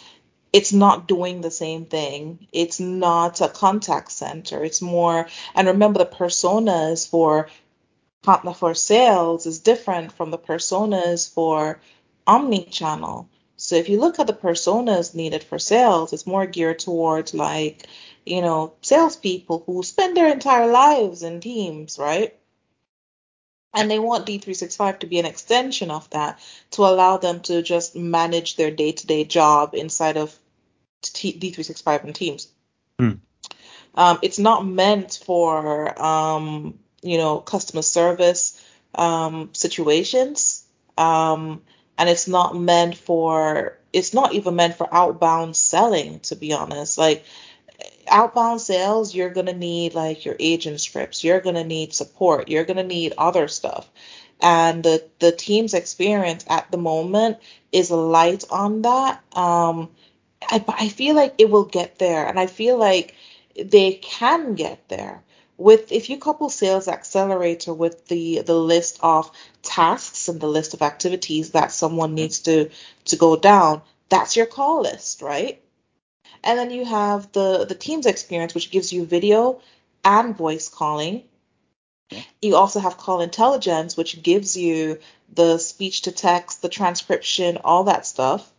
S2: it's not doing the same thing. It's not a contact center. It's more, and remember the personas for for sales is different from the personas for omni-channel. So if you look at the personas needed for sales, it's more geared towards like, you know, salespeople who spend their entire lives in teams, right? And they want D365 to be an extension of that to allow them to just manage their day to day job inside of T- D365 and Teams.
S3: Hmm.
S2: Um, it's not meant for, um, you know, customer service um, situations. Um, and it's not meant for, it's not even meant for outbound selling, to be honest. Like, outbound sales, you're going to need like your agent scripts, you're going to need support, you're going to need other stuff. And the, the team's experience at the moment is light on that. Um, I, I feel like it will get there, and I feel like they can get there with if you couple sales accelerator with the the list of tasks and the list of activities that someone mm-hmm. needs to to go down that's your call list right and then you have the the Teams experience, which gives you video and voice calling. You also have call intelligence, which gives you the speech to text, the transcription, all that stuff,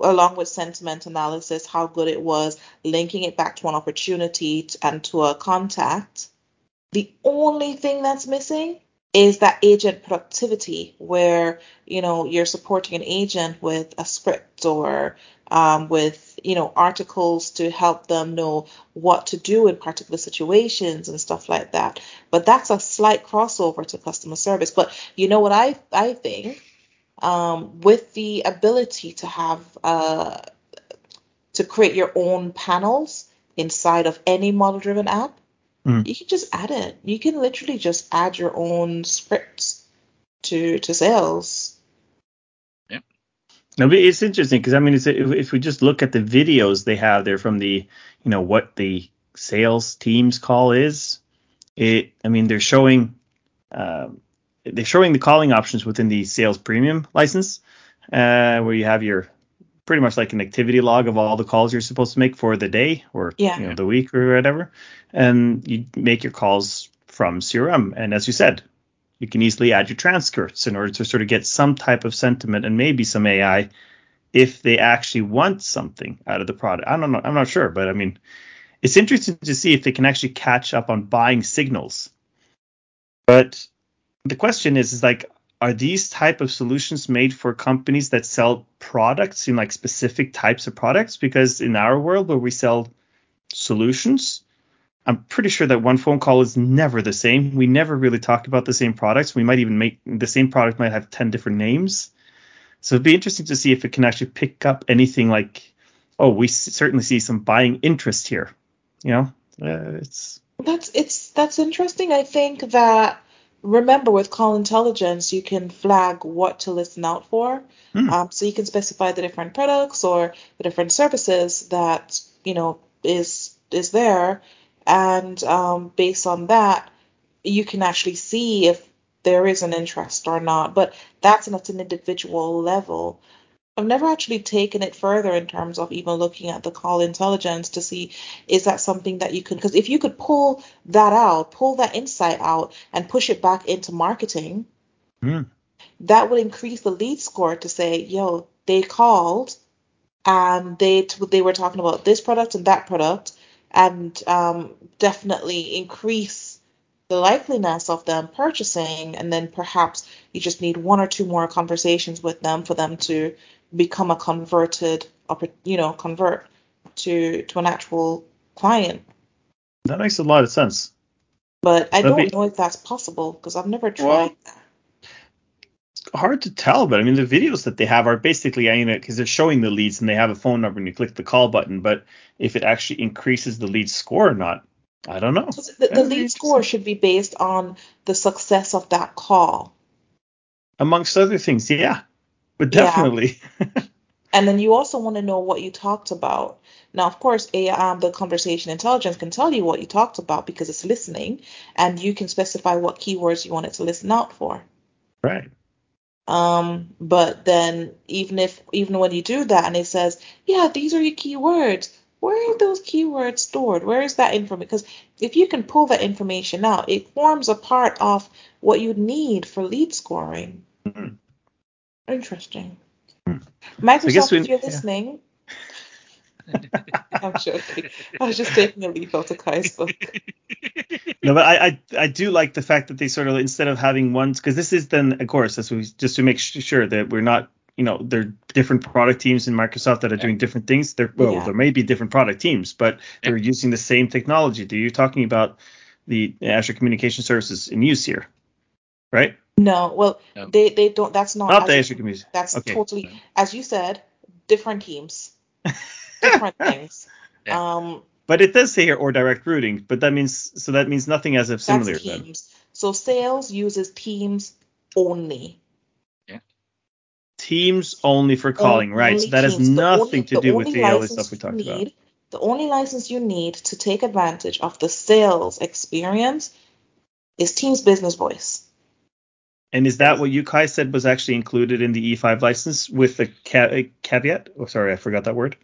S2: along with sentiment analysis, how good it was, linking it back to an opportunity and to a contact. The only thing that's missing is that agent productivity where you know you're supporting an agent with a script or um, with you know articles to help them know what to do in particular situations and stuff like that. But that's a slight crossover to customer service. But you know what i i think? Um, with the ability to have uh, to create your own panels inside of any model driven app
S3: Mm.
S2: you can just add it. You can literally just add your own scripts to to sales.
S1: Yeah.
S3: No, but it's interesting because I mean, it's, if, if we just look at the videos they have there from the, you know, what the sales team's call is, it. I mean, they're showing, um, they're showing the calling options within the sales premium license, uh, where you have your pretty much like an activity log of all the calls you're supposed to make for the day or
S2: Yeah.
S3: you know the week or whatever, and you make your calls from CRM. And as you said, you can easily add your transcripts in order to sort of get some type of sentiment and maybe some AI if they actually want something out of the product. I don't know. I'm not sure, but I mean, it's interesting to see if they can actually catch up on buying signals. But the question is, is like, are these type of solutions made for companies that sell products in like specific types of products? Because in our world where we sell solutions, I'm pretty sure that one phone call is never the same. We never really talk about the same products. We might even make the same product might have 10 different names. So it'd be interesting to see if it can actually pick up anything like, oh, we certainly see some buying interest here. You know, uh, it's
S2: That's it's that's interesting. I think that remember with call intelligence you can flag what to listen out for.
S3: Hmm.
S2: Um, so you can specify the different products or the different services that you know is is there, and um, based on that you can actually see if there is an interest or not. But that's at an individual level. I've never actually taken it further in terms of even looking at the call intelligence to see is that something that you could because if you could pull that out, pull that insight out and push it back into marketing,
S3: hmm.
S2: that would increase the lead score to say, yo, they called and they t- they were talking about this product and that product and um, definitely increase the likeliness of them purchasing and then perhaps you just need one or two more conversations with them for them to become a converted you know convert to to an actual client
S3: that makes a lot of sense.
S2: but i
S3: That'd
S2: don't
S3: be-
S2: know if that's possible because i've never tried
S3: Well,
S2: that
S3: hard to tell, but I mean the videos that they have are basically you know because they're showing the leads and they have a phone number and you click the call button, but if it actually increases the lead score or not, I don't know.
S2: So the, the lead score should be based on the success of that call
S3: Amongst other things, yeah, but
S2: Yeah.
S3: definitely.
S2: And then you also want to know what you talked about. Now, of course, a, um, the conversation intelligence can tell you what you talked about because it's listening, and you can specify what keywords you want it to listen out for.
S3: right.
S2: Um, but then even if even when you do that and it says, yeah, these are your keywords, where are those keywords stored? Where is that information? Because if you can pull that information out, it forms a part of what you need for lead scoring.
S3: Mhm.
S2: Interesting.
S3: Hmm.
S2: Microsoft, if you're
S3: yeah.
S2: listening, I'm joking. I was just taking a leaf out of Kai's book.
S3: No, but I, I I do like the fact that they sort of instead of having one because this is then of course what we, just to make sure that we're not you know there are different product teams in Microsoft that are
S1: Yeah.
S3: doing different things. There well
S2: Yeah.
S3: there may be different product teams, but they're using the same technology. Do you talking about the Azure Communication Services in use here, right?
S2: No, well,
S1: No.
S2: they they don't. That's not.
S3: Not the
S2: Azure
S3: Azure
S2: That's
S3: Okay.
S2: totally,
S1: No.
S2: as you said, different teams, different things.
S1: Yeah.
S2: Um,
S3: But it does say here or direct routing, but that means so that means nothing as of similar
S2: that's
S3: then.
S2: teams. So sales uses teams only. Yeah.
S3: Teams only for calling, right? So that has
S2: Teams. The
S3: nothing
S2: only-
S3: to do with the all the
S2: license
S3: stuff we
S2: you
S3: talked about.
S2: The only license you need to take advantage of the sales experience is Teams Business Voice.
S3: And is that what you guys said was actually included in the E5 license with the ca- uh, caveat? Oh, sorry, I forgot that word.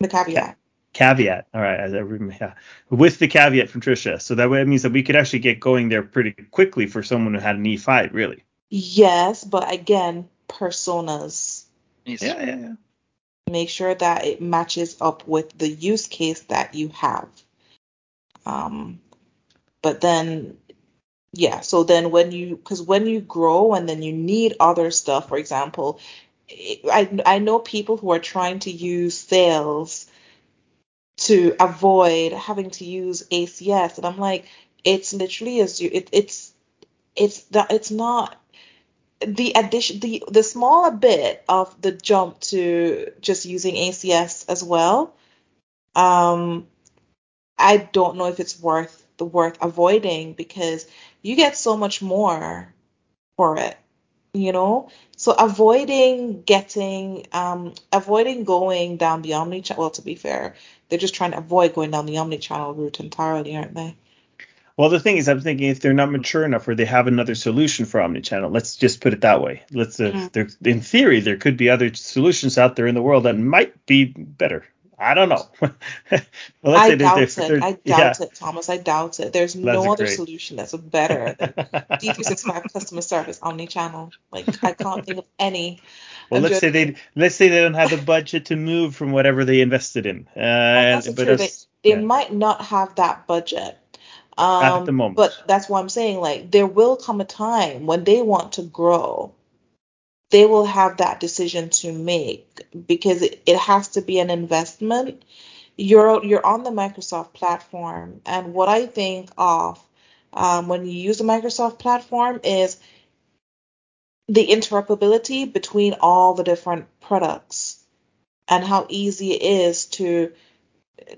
S2: The caveat.
S3: Caveat. All right, I, I remember, yeah. With the caveat from Tricia, so that way it means that we could actually get going there pretty quickly for someone who had an E5, really.
S2: Yes, but again, personas.
S1: Yes.
S3: Yeah, yeah, yeah.
S2: make sure that it matches up with the use case that you have. Um, but then, yeah, so then when you, because when you grow and then you need other stuff, for example, I, I know people who are trying to use sales to avoid having to use ACS, and I'm like, it's literally as you, it, it's, it's that it's not the addition the the smaller bit of the jump to just using ACS as well um I don't know if it's worth the worth avoiding because you get so much more for it you know so avoiding getting um avoiding going down the omni channel well to be fair they're just trying to avoid going down the omni channel route entirely aren't they
S3: Well, the thing is, I'm thinking if they're not mature enough or they have another solution for omni channel let's just put it that way. Let's, uh,
S2: Mm.
S3: there, in theory, there could be other solutions out there in the world that might be better. I don't know. well, let's
S2: I doubt it.
S3: They're-
S2: I doubt it, Thomas. I doubt it. There's
S3: That's
S2: no other
S3: great.
S2: solution that's better than D365 customer service omni-channel. Like I can't think of any.
S3: Well,
S2: I'm
S3: let's say they let's say they don't have the budget to move from whatever they invested in. Uh, but
S2: true. They, they
S3: yeah.
S2: might not have that budget. Um,
S3: At the moment.
S2: But that's why I'm saying, like, there will come a time when they want to grow. They will have that decision to make because it, it has to be an investment. You're you're on the Microsoft platform, and what I think of um, when you use the Microsoft platform is the interoperability between all the different products and how easy it is to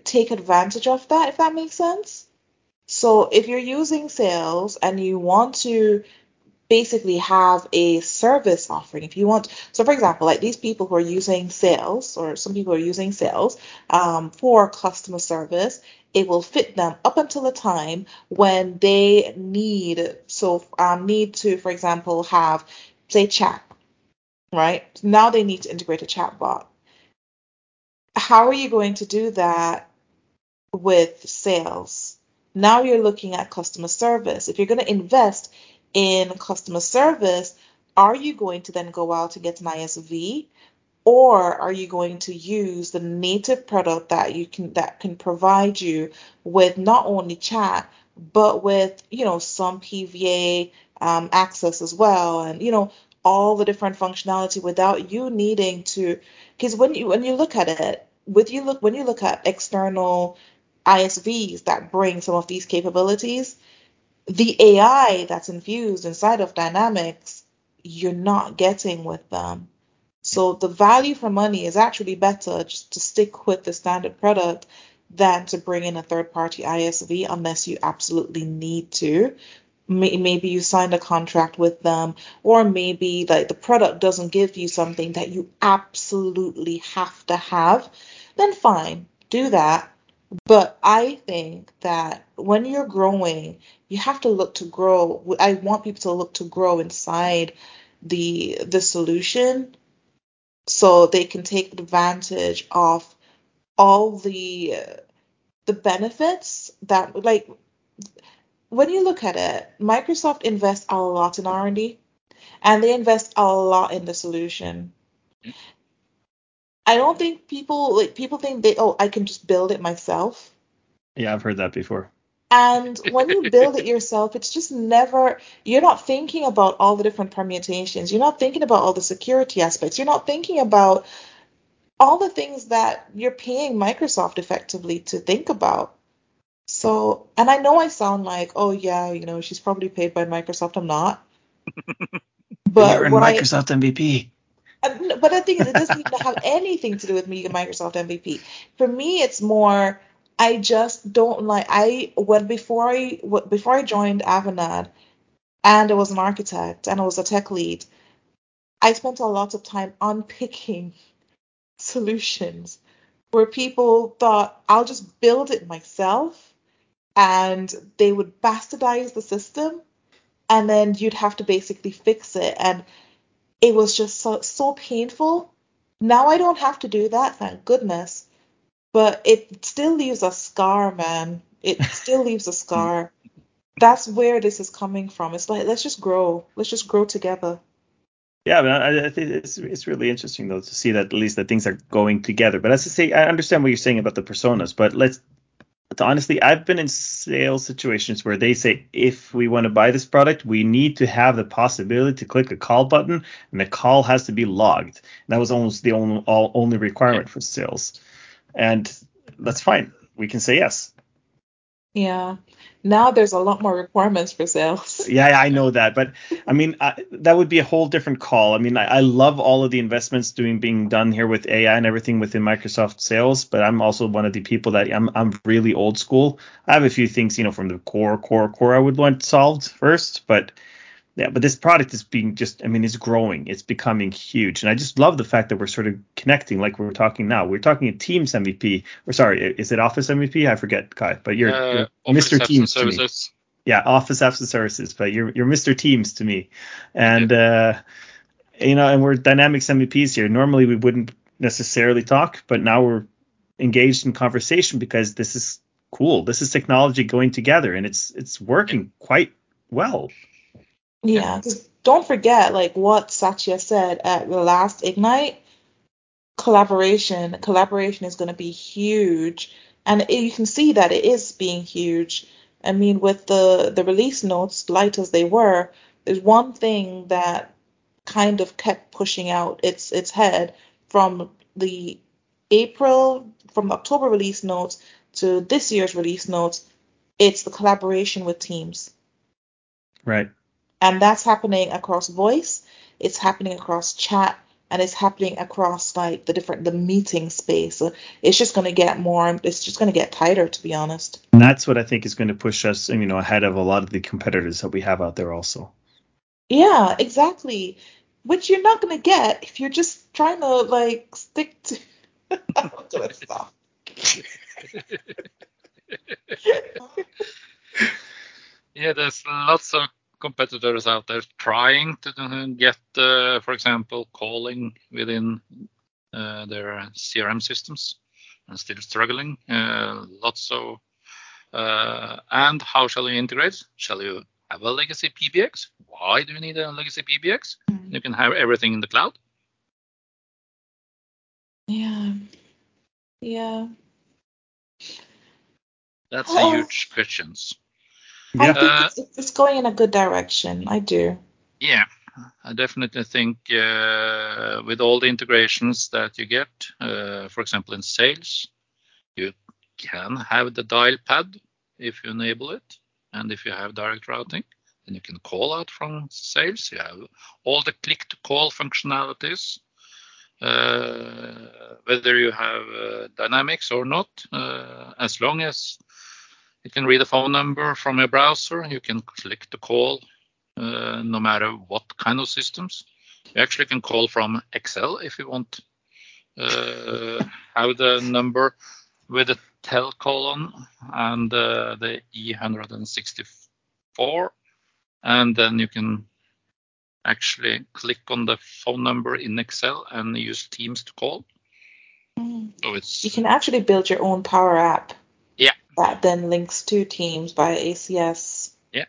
S2: take advantage of that, if that makes sense. So if you're using sales and you want to basically have a service offering, if you want, so for example, like these people who are using sales, or some people are using sales um, for customer service, it will fit them up until the time when they need, so um, need to, for example, have, say, chat, right? Now they need to integrate a chat bot. How are you going to do that with sales? Now you're looking at customer service. If you're going to invest in customer service, are you going to then go out and get an ISV? Or are you going to use the native product that you can that can provide you with not only chat but with you know some PVA um, access as well, and you know all the different functionality without you needing to because when you when you look at it with you look when you look at external ISVs that bring some of these capabilities, the AI that's infused inside of Dynamics, you're not getting with them. So the value for money is actually better just to stick with the standard product than to bring in a third party ISV unless you absolutely need to. Maybe you signed a contract with them, or maybe like the product doesn't give you something that you absolutely have to have, then fine, do that. But I think that when you're growing, you have to look to grow. I want people to look to grow inside the the solution so they can take advantage of all the the benefits that like when you look at it microsoft invests a lot in r&d and they invest a lot in the solution i don't think people like people think they oh i can just build it myself
S3: Yeah, I've heard that before.
S2: and when you build it yourself, it's just never, you're not thinking about all the different permutations. You're not thinking about all the security aspects. You're not thinking about all the things that you're paying Microsoft effectively to think about. So, and I know I sound like, oh yeah, you know, she's probably paid by Microsoft. I'm not. But
S3: You're in
S2: what I,
S3: Microsoft MVP.
S2: But the thing is, it doesn't even have anything to do with me and Microsoft MVP. For me, it's more I just don't like I when before I w- before I joined Avanade and I was an architect and I was a tech lead, I spent a lot of time unpicking solutions where people thought I'll just build it myself and they would bastardize the system and then you'd have to basically fix it and it was just so so painful. Now I don't have to do that, thank goodness. But it still leaves a scar, man. It still leaves a scar. That's where this is coming from. It's like let's just grow. Let's just grow together.
S3: Yeah, but I, I think it's it's really interesting though to see that at least that things are going together. But as I say, I understand what you're saying about the personas, but let's honestly, I've been in sales situations where they say if we want to buy this product, we need to have the possibility to click a call button, and the call has to be logged. that was almost the only all, only requirement for sales, and that's fine. We can say yes.
S2: Yeah. Now there's a lot more requirements for sales.
S3: Yeah, I know that, but I mean I, that would be a whole different call. I mean, I, I love all of the investments doing being done here with AI and everything within Microsoft Sales, but I'm also one of the people that I'm I'm really old school. I have a few things, you know, from the core, core, core I would want solved first, but yeah, but this product is being just, I mean, it's growing, it's becoming huge, and I just love the fact that we're sort of connecting, like we're talking now. We're talking a Teams MVP, or sorry, is it Office MVP? I forget, Kai, but you're,
S1: Uh,
S3: you're Mr. Teams to me yeah, Office Apps and Services, but you're you're Mr. Teams to me, and uh, you know, and we're Dynamics MVPs here. Normally we wouldn't necessarily talk, but now we're engaged in conversation because this is cool. This is technology going together, and it's it's working quite well.
S2: Yeah, 'cause don't forget like what Satya said at the last Ignite. Collaboration, collaboration is going to be huge, and it, you can see that it is being huge. I mean, with the the release notes, light as they were, there's one thing that kind of kept pushing out its its head from the April, from the October release notes to this year's release notes. It's the collaboration with teams.
S3: Right.
S2: And that's happening across voice, it's happening across chat, and it's happening across like the different the meeting space. So it's just going to get more. It's just going to get tighter, to be honest.
S3: And that's what I think is going to push us, you know, ahead of a lot of the competitors that we have out there also.
S2: Yeah, exactly. Which you're not going to get if you're just trying to like stick to. I'm gonna stop.
S1: Yeah, there's lots of competitors out there trying to get, uh, for example, calling within uh, their CRM systems and still struggling. Uh, lots of, uh, and how shall you integrate? Shall you have a legacy PBX? Why do you need a legacy PBX? You can have everything in the cloud.
S2: Yeah. Yeah.
S1: That's
S2: Oh.
S1: a huge questions.
S2: I
S3: Yeah.
S2: think
S1: Uh,
S2: it's, it's going in a good direction. I do.
S1: Yeah, I definitely think uh, with all the integrations that you get, uh, for example, in sales, you can have the dial pad if you enable it, and if you have direct routing, then you can call out from sales. You have all the click to call functionalities. Uh, whether you have uh, dynamics or not, uh, as long as you can read a phone number from your browser, you can click to call uh, no matter what kind of systems. You actually can call from Excel if you want. Uh, have the number with the tel colon and uh, the E164, and then you can actually click on the phone number in Excel and use Teams to call.
S2: Mm.
S1: So it's
S2: You can actually build your own Power App.
S1: Yeah.
S2: That then links to Teams by ACS.
S1: Yeah.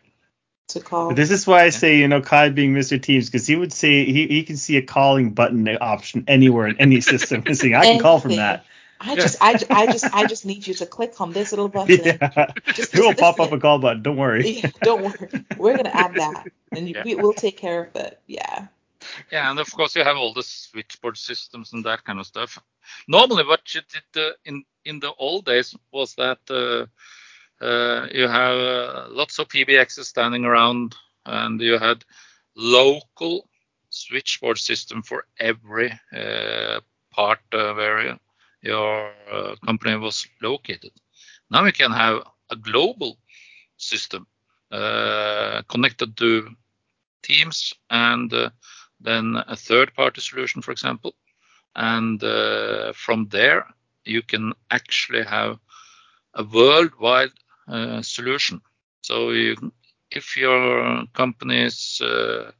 S2: To call.
S3: But this is why I say, you know, Kai being Mr. Teams, because he would say he, he can see a calling button option anywhere in any system. He's saying, I can call from that.
S2: I just, I, ju- I just, I just need you to click on this little button.
S3: Yeah.
S2: Just
S3: it will
S2: this
S3: pop up
S2: thing.
S3: a call button. Don't worry.
S2: Yeah, don't worry. We're gonna add that, and you,
S1: Yeah.
S2: we, we'll take care of it. Yeah.
S1: Yeah, and of course you have all the switchboard systems and that kind of stuff. Normally, what you did uh, in in the old days was that uh, uh, you have lots of PBXs standing around, and you had local switchboard system for every part where your company was located. Now we can have a global system connected to Teams and then a third party solution, for example. And uh, from there, you can actually have a worldwide uh, solution. So you, if your company is uh,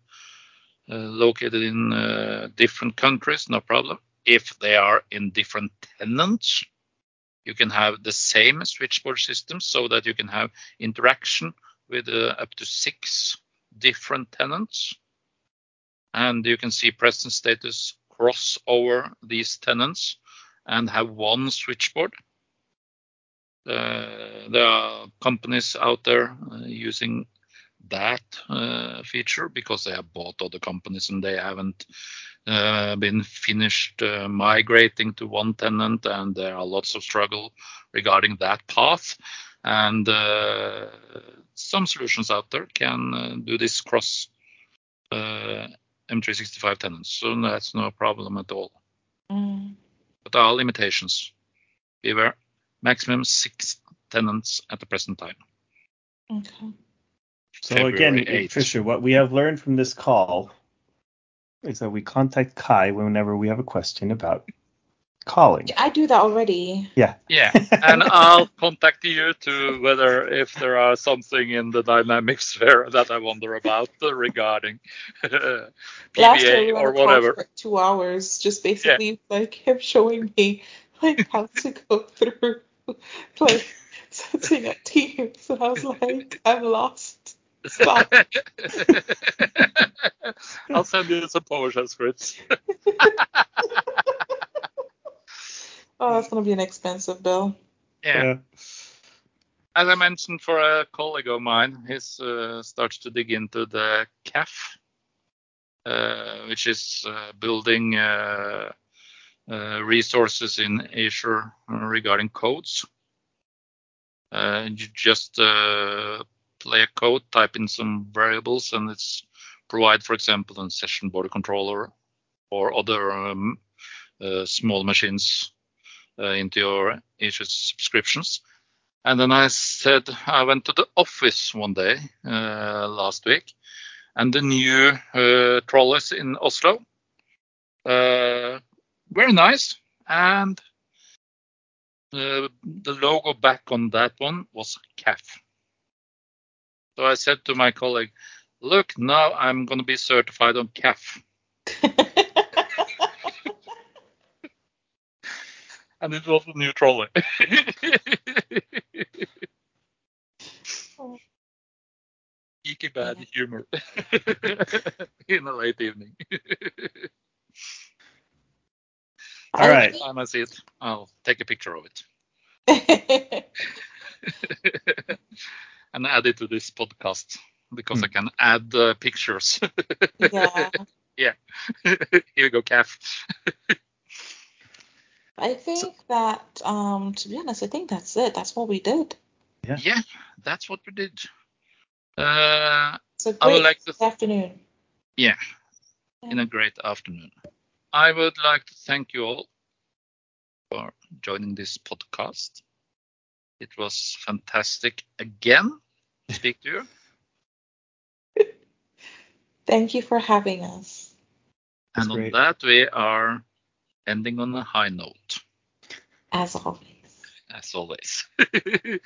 S1: located in different countries, no problem. If they are in different tenants, you can have the same switchboard system so that you can have interaction with uh, up to six different tenants and you can see present status cross over these tenants and have one switchboard. Uh, there are companies out there uh, using that uh, feature because they have bought other companies and they haven't uh, been finished uh, migrating to one tenant and there are lots of struggle regarding that path and uh, some solutions out there can do this cross M365 tenants, so that's no problem at all.
S2: Mm.
S1: But there are limitations. Beware, maximum six tenants at the present time.
S2: Okay.
S3: So
S1: February
S3: again,
S1: 8th.
S3: Fisher, what we have learned from this call is that we contact Kai whenever we have a question about calling.
S2: I do that already.
S1: Yeah, Yeah, and I'll contact you to whether if there are something in the dynamics there that I wonder about regarding
S2: Last year
S1: PVA
S2: we
S1: or whatever.
S2: for two hours, just basically like him showing me like how to go through like setting up teams, and I was like, I'm lost. Stop.
S1: I'll send you some PowerShell scripts.
S2: Oh, that's gonna be an expensive bill.
S1: Yeah. As I mentioned for a colleague of mine, he uh, starts to dig into the CAF, uh, which is uh, building uh, uh, resources in Azure regarding codes. Uh, you just uh, play a code, type in some variables, and it's provide, for example, a session border controller or other um, uh, small machines into your Azure subscriptions. And then I said I went to the office one day uh, last week, and the new uh, trolleys in Oslo, uh, very nice, and uh, the logo back on that one was CAF. So I said to my colleague, "Look, now I'm going to be certified on CAF." and it was a new trolley. Geeky bad humor in a late evening.
S3: All right.
S1: Time I see it, I'll take a picture of it and add it to this podcast because I can add uh, pictures.
S2: yeah.
S1: yeah. Here you go, Calf.
S2: I think that, um, to be honest, I think that's it. That's what we did.
S1: Yeah, that's what we did. Uh,
S2: It's a
S1: I would
S2: great
S1: like to-
S2: afternoon.
S1: yeah, in a great afternoon. I would like to thank you all for joining this podcast. It was fantastic again to speak to you.
S2: Thank you for having us.
S3: That's
S1: and on
S3: great.
S1: that, we are ending on a high note,
S2: As always.
S1: as always.